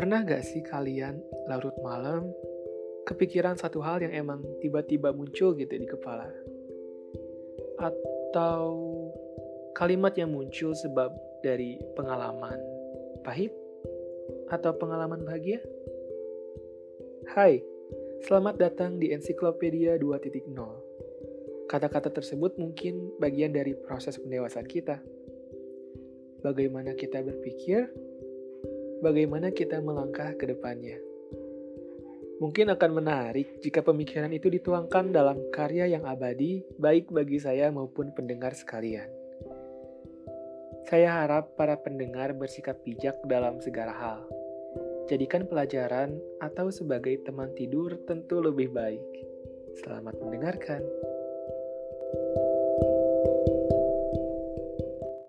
Pernah gak sih kalian larut malam kepikiran satu hal yang emang tiba-tiba muncul gitu di kepala? Atau kalimat yang muncul sebab dari pengalaman pahit atau pengalaman bahagia? Hai, selamat datang di Ensiklopedia 2.0. Kata-kata tersebut mungkin bagian dari proses pendewasaan kita. Bagaimana kita berpikir, bagaimana kita melangkah ke depannya. Mungkin akan menarik jika pemikiran itu dituangkan dalam karya yang abadi, baik bagi saya maupun pendengar sekalian. Saya harap para pendengar bersikap bijak dalam segala hal. Jadikan pelajaran atau sebagai teman tidur tentu lebih baik. Selamat mendengarkan.